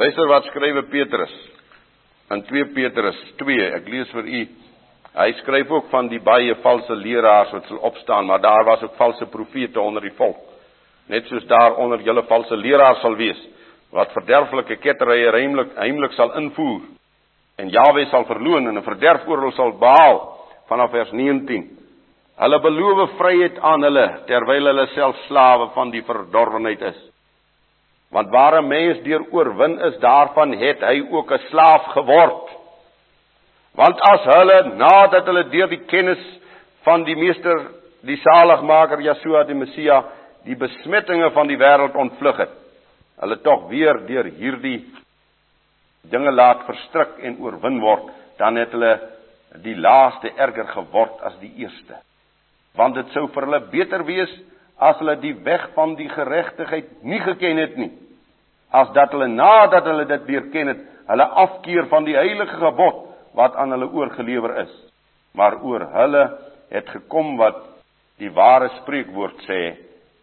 Luister wat skrywe Petrus in 2 Petrus 2. Ek lees vir u. Hy skryf ook van die baie valse leraars wat sal opstaan, maar daar was ook valse profete onder die volk. Net soos daar onder julle valse leraars sal wees wat verderflike ketterye heimlik heimlik sal invoer en Jawe sal verloon en 'n verderf oor hulle sal behaal vanaf vers 19. Hulle beloof vryheid aan hulle terwyl hulle self slawe van die verdorwenheid is. Want waar 'n mens deur oorwin is, daarvan het hy ook 'n slaaf geword. Want as hulle nadat hulle deur die kennis van die meester, die saligmaker Yeshua die Messia, die besmettinge van die wêreld ontvlug het, hulle tog weer deur hierdie dinge laat verstrik en oorwin word, dan het hulle die laaste erger geword as die eerste. Want dit sou vir hulle beter wees as hulle die weg van die geregtigheid nie geken het nie. As dat hulle nadat hulle dit weer ken het hulle afkeer van die heilige gebod wat aan hulle oorgelewer is. Maar oor hulle het gekom wat die ware spreekwoord sê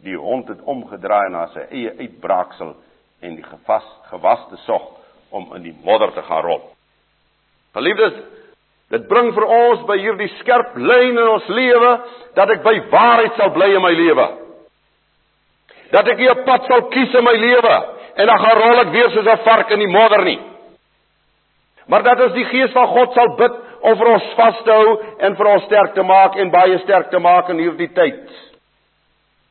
die hond het omgedraai na sy eie uitbraaksel en die gevas gewaste sog om in die modder te gaan rol. Geliefdes Dit bring vir ons by hierdie skerp lyn in ons lewe dat ek by waarheid sal bly in my lewe dat ek 'n pad sal kies in my lewe en dan gaan rol ek weer soos 'n vark in die modder nie. Maar dat ons die gees van God sal bid om vir ons vas te hou en vir ons sterk te maak en baie sterk te maak in hierdie tyd.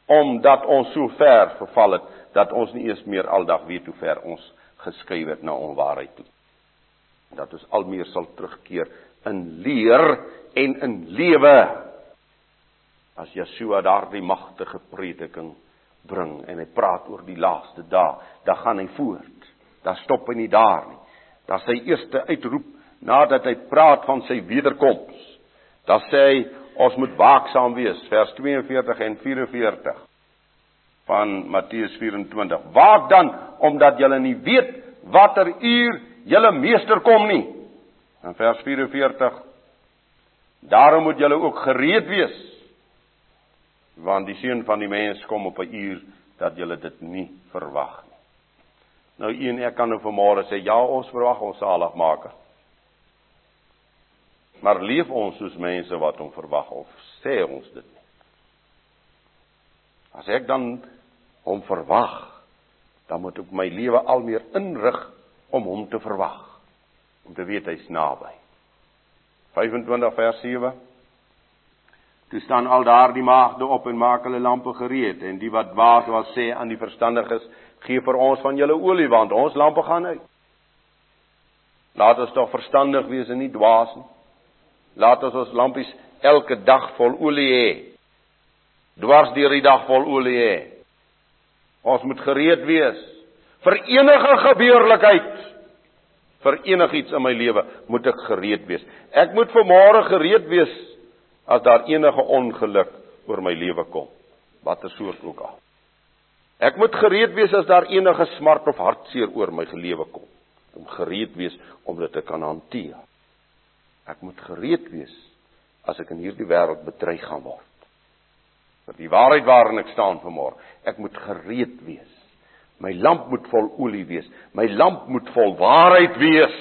Omdat ons so ver verval het dat ons nie eens meer aldag weet hoe ver ons geskuif het na onwaarheid toe. Dat ons al meer sal terugkeer in leer en in lewe. As Yeshua daardie magtige prediking bring en hy praat oor die laaste dae, dan gaan hy voort. Dan stop hy nie daar nie. Dan sy eerste uitroep nadat hy praat van sy wederkoms. Dan sê hy ons moet waaksaam wees, vers 42 en 44 van Matteus 24. Waak dan omdat julle nie weet watter uur julle meester kom nie. In vers 44 Daarom moet julle ook gereed wees want die seun van die mens kom op 'n uur dat jy dit nie verwag nie. Nou een ek kan nou vanmôre sê ja, ons verwag ons saligmaker. Maar leef ons soos mense wat hom verwag of sê ons dit nie? As ek dan hom verwag, dan moet ek my lewe al meer inrig om hom te verwag. Om te weet hy's naby. 25 vers 7 Toe staan al daardie maagde op en maak hulle lampe gereed en die wat dwaas was sê aan die verstandiges gee vir ons van julle olie want ons lampe gaan uit. Laat ons tog verstandig wees en nie dwaas nie. Laat ons ons lampies elke dag vol olie hê. Dwars deur die dag vol olie hê. Ons moet gereed wees vir enige gebeurlikheid. Vir enigiets in my lewe moet ek gereed wees. Ek moet vir môre gereed wees as daar enige ongeluk oor my lewe kom, watter soort ook al. Ek moet gereed wees as daar enige smart of hartseer oor my lewe kom, om gereed wees om dit te kan hanteer. Ek moet gereed wees as ek in hierdie wêreld bedreig gaan word. vir die waarheid waarin ek staan vanmôre. Ek moet gereed wees. My lamp moet vol olie wees. My lamp moet vol waarheid wees.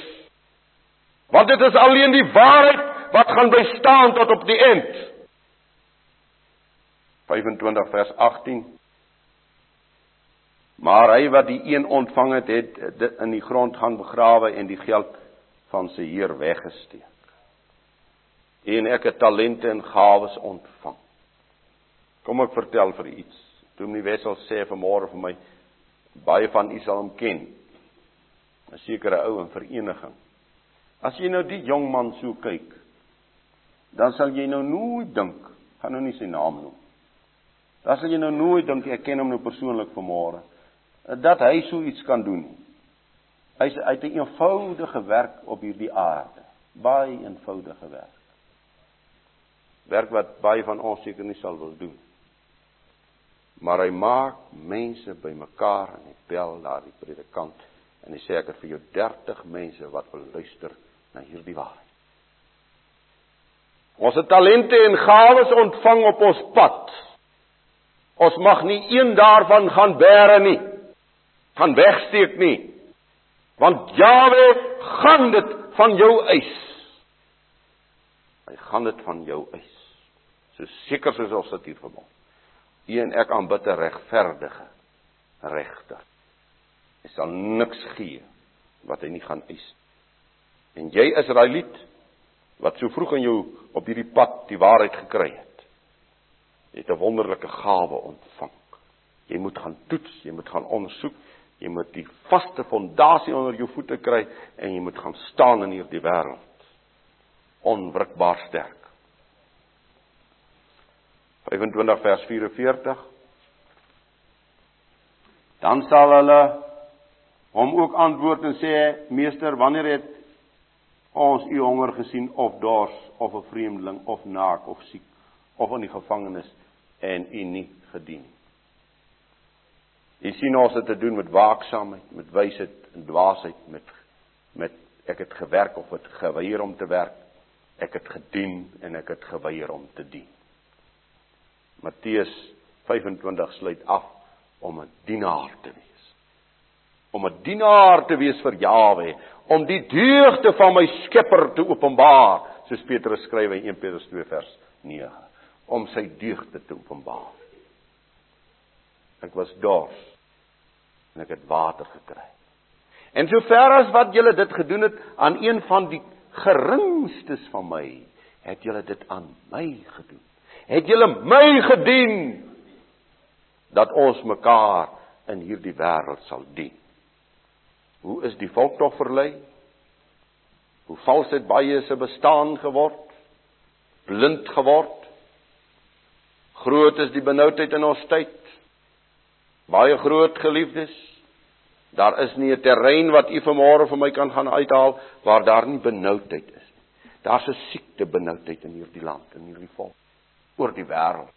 Want dit is alleen die waarheid wat gaan bestaan tot op die eind. 25 vers 18 Maar hy wat die een ontvang het, het dit in die grond gaan begrawe en die geld van sy heer weggesteek. En ek het talente en gawes ontvang. Kom ek vertel vir iets. Toe my wessel sê vanmôre vir my baie van u sal hom ken. 'n Sekere ou in vereniging. As jy nou die jong man so kyk, dan sal jy nou nooit dink, gaan nou nie sy naam noem. Dan sal jy nou nooit dink ek ken hom nou persoonlik vanmôre dat hy so iets kan doen. Hy's uit 'n eenvoudige werk op hierdie aarde, baie eenvoudige werk. Werk wat baie van ons seker nie sal wil doen. Maar hy maak mense bymekaar en hy bel daar die predikant en hy sê ek het vir jou 30 mense wat wil luister na hierdie waarheid. Ons het talente en gawes ontvang op ons pad. Ons mag nie een daarvan gaan bære nie. Gaan wegsteek nie. Want Jawe gaan dit van jou eis. Hy gaan dit van jou eis. So seker soos ons dit hier verbond. U en ek aanbid 'n regverdige regter. Hy sal niks gee wat hy nie gaan eis. En jy Israeliet wat so vroeg in jou op hierdie pad die waarheid gekry het, het 'n wonderlike gawe ontvang. Jy moet gaan toets, jy moet gaan ondersoek, jy moet die vaste fondasie onder jou voete kry en jy moet gaan staan in hierdie wêreld. Onwrikbaar sterk. 25 vers 44 Dan sal hulle hom ook antwoord en sê meester wanneer het ons u honger gesien of dors of 'n vreemdeling of naak of siek of in die gevangenis en u nie gedien Jy sien ons het te doen met waaksaamheid, met wysheid en dwaasheid, met met ek het gewerk of het geweier om te werk. Ek het gedien en ek het geweier om te dien. Matteus 25 sluit af om 'n dienaar te wees. Om 'n dienaar te wees vir Jawe, om die deugde van my Skepper te openbaar, soos Petrus skryf in 1 Petrus 2 vers 9, om sy deugde te openbaar. Ek was dors en ek het water gekry. En sover as wat julle dit gedoen het aan een van die geringstes van my, het julle dit aan my gedoen. Het julle my gedien dat ons mekaar in hierdie wêreld sal dien. Hoe is die volk tog verlei? Hoe vals het baie se bestaan geword? Blind geword? Groot is die benoudheid in ons tyd. Baie groot geliefdes. Daar is nie 'n terrein wat u vanmôre vir my kan gaan uithaal waar daar nie benoudheid is nie. Daar's 'n siekte benoudheid in hierdie land, in hierdie volk, oor die wêreld.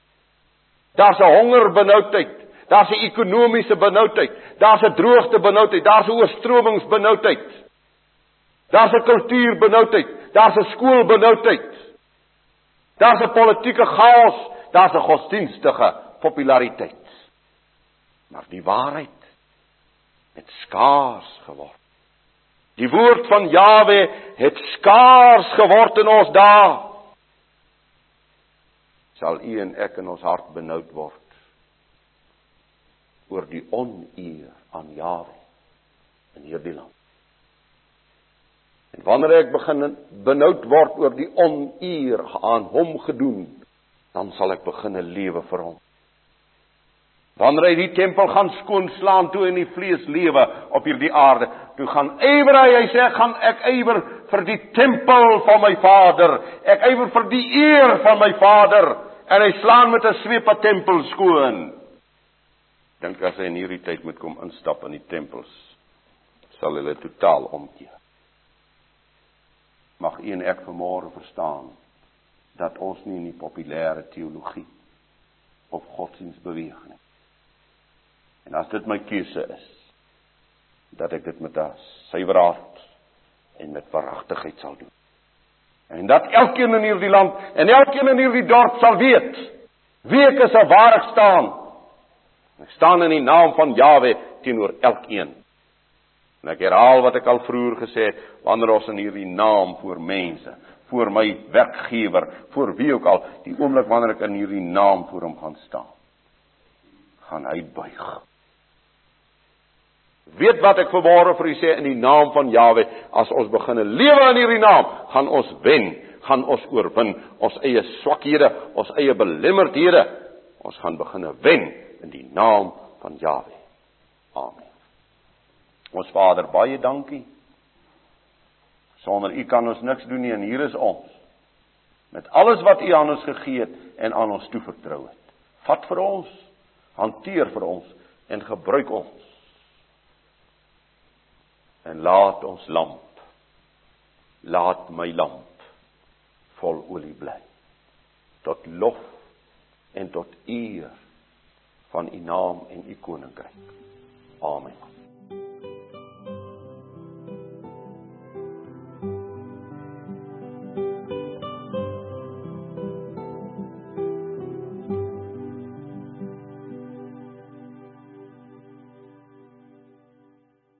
Daar's 'n honger benoudheid, daar's 'n ekonomiese benoudheid, daar's 'n droogte benoudheid, daar's 'n oorstromings benoudheid. Daar's 'n kultuur benoudheid, daar's 'n skool benoudheid. Daar's 'n politieke chaos, daar's 'n godsdienstige populariteit. Maar die waarheid het skaars geword. Die woord van Jawe het skaars geword in ons dae. Sal u en ek in ons hart benoud word oor die oneer aan Jawe in hierdie land. En wanneer ek begin benoud word oor die oneer aan hom gedoen, dan sal ek begin lewe vir hom. Wanneer hy die tempel gaan skoonslaan toe in die vlees lewe op hierdie aarde, toe gaan ywer hy, hy sê gaan ek ywer vir die tempel van my Vader. Ek ywer vir die eer van my Vader en hy slaan met 'n sweep 'n tempel skoon. Dink as hy in hierdie tyd moet kom instap in die tempels, sal hulle totaal omkeer. Mag u en ek vanmôre verstaan dat ons nie in die populêre teologie of godsdienst beweeg nie. En as dit my keuse is dat ek dit met suiwer hart en met verragtigheid sal doen. En dat elkeen in hierdie land en elkeen in hierdie dorp sal weet wie ek is en waar ek staan. Ek staan in die naam van Jawe teenoor elkeen. En ek herhaal wat ek al vroeër gesê het, wanneer ons in hierdie naam voor mense, voor my werkgewer, voor wie ook al, die oomblik wanneer ek in hierdie naam voor hom gaan staan, gaan hy buig. Weet wat ek vanmôre vir u sê in die naam van Jawe, as ons begine lewe in hierdie naam, gaan ons wen, gaan ons oorwin ons eie swakhede, ons eie belemmerdhede. Ons gaan begine wen in die naam van Jawe. Amen. Ons Vader, baie dankie. Sonder U kan ons niks doen nie en hier is ons met alles wat U aan ons gegee het en aan ons toevertrou het. Vat vir ons, hanteer vir ons en gebruik ons en laat ons lamp laat my lamp vol olie bly tot lof en tot eer van u naam en u koninkryk. Amen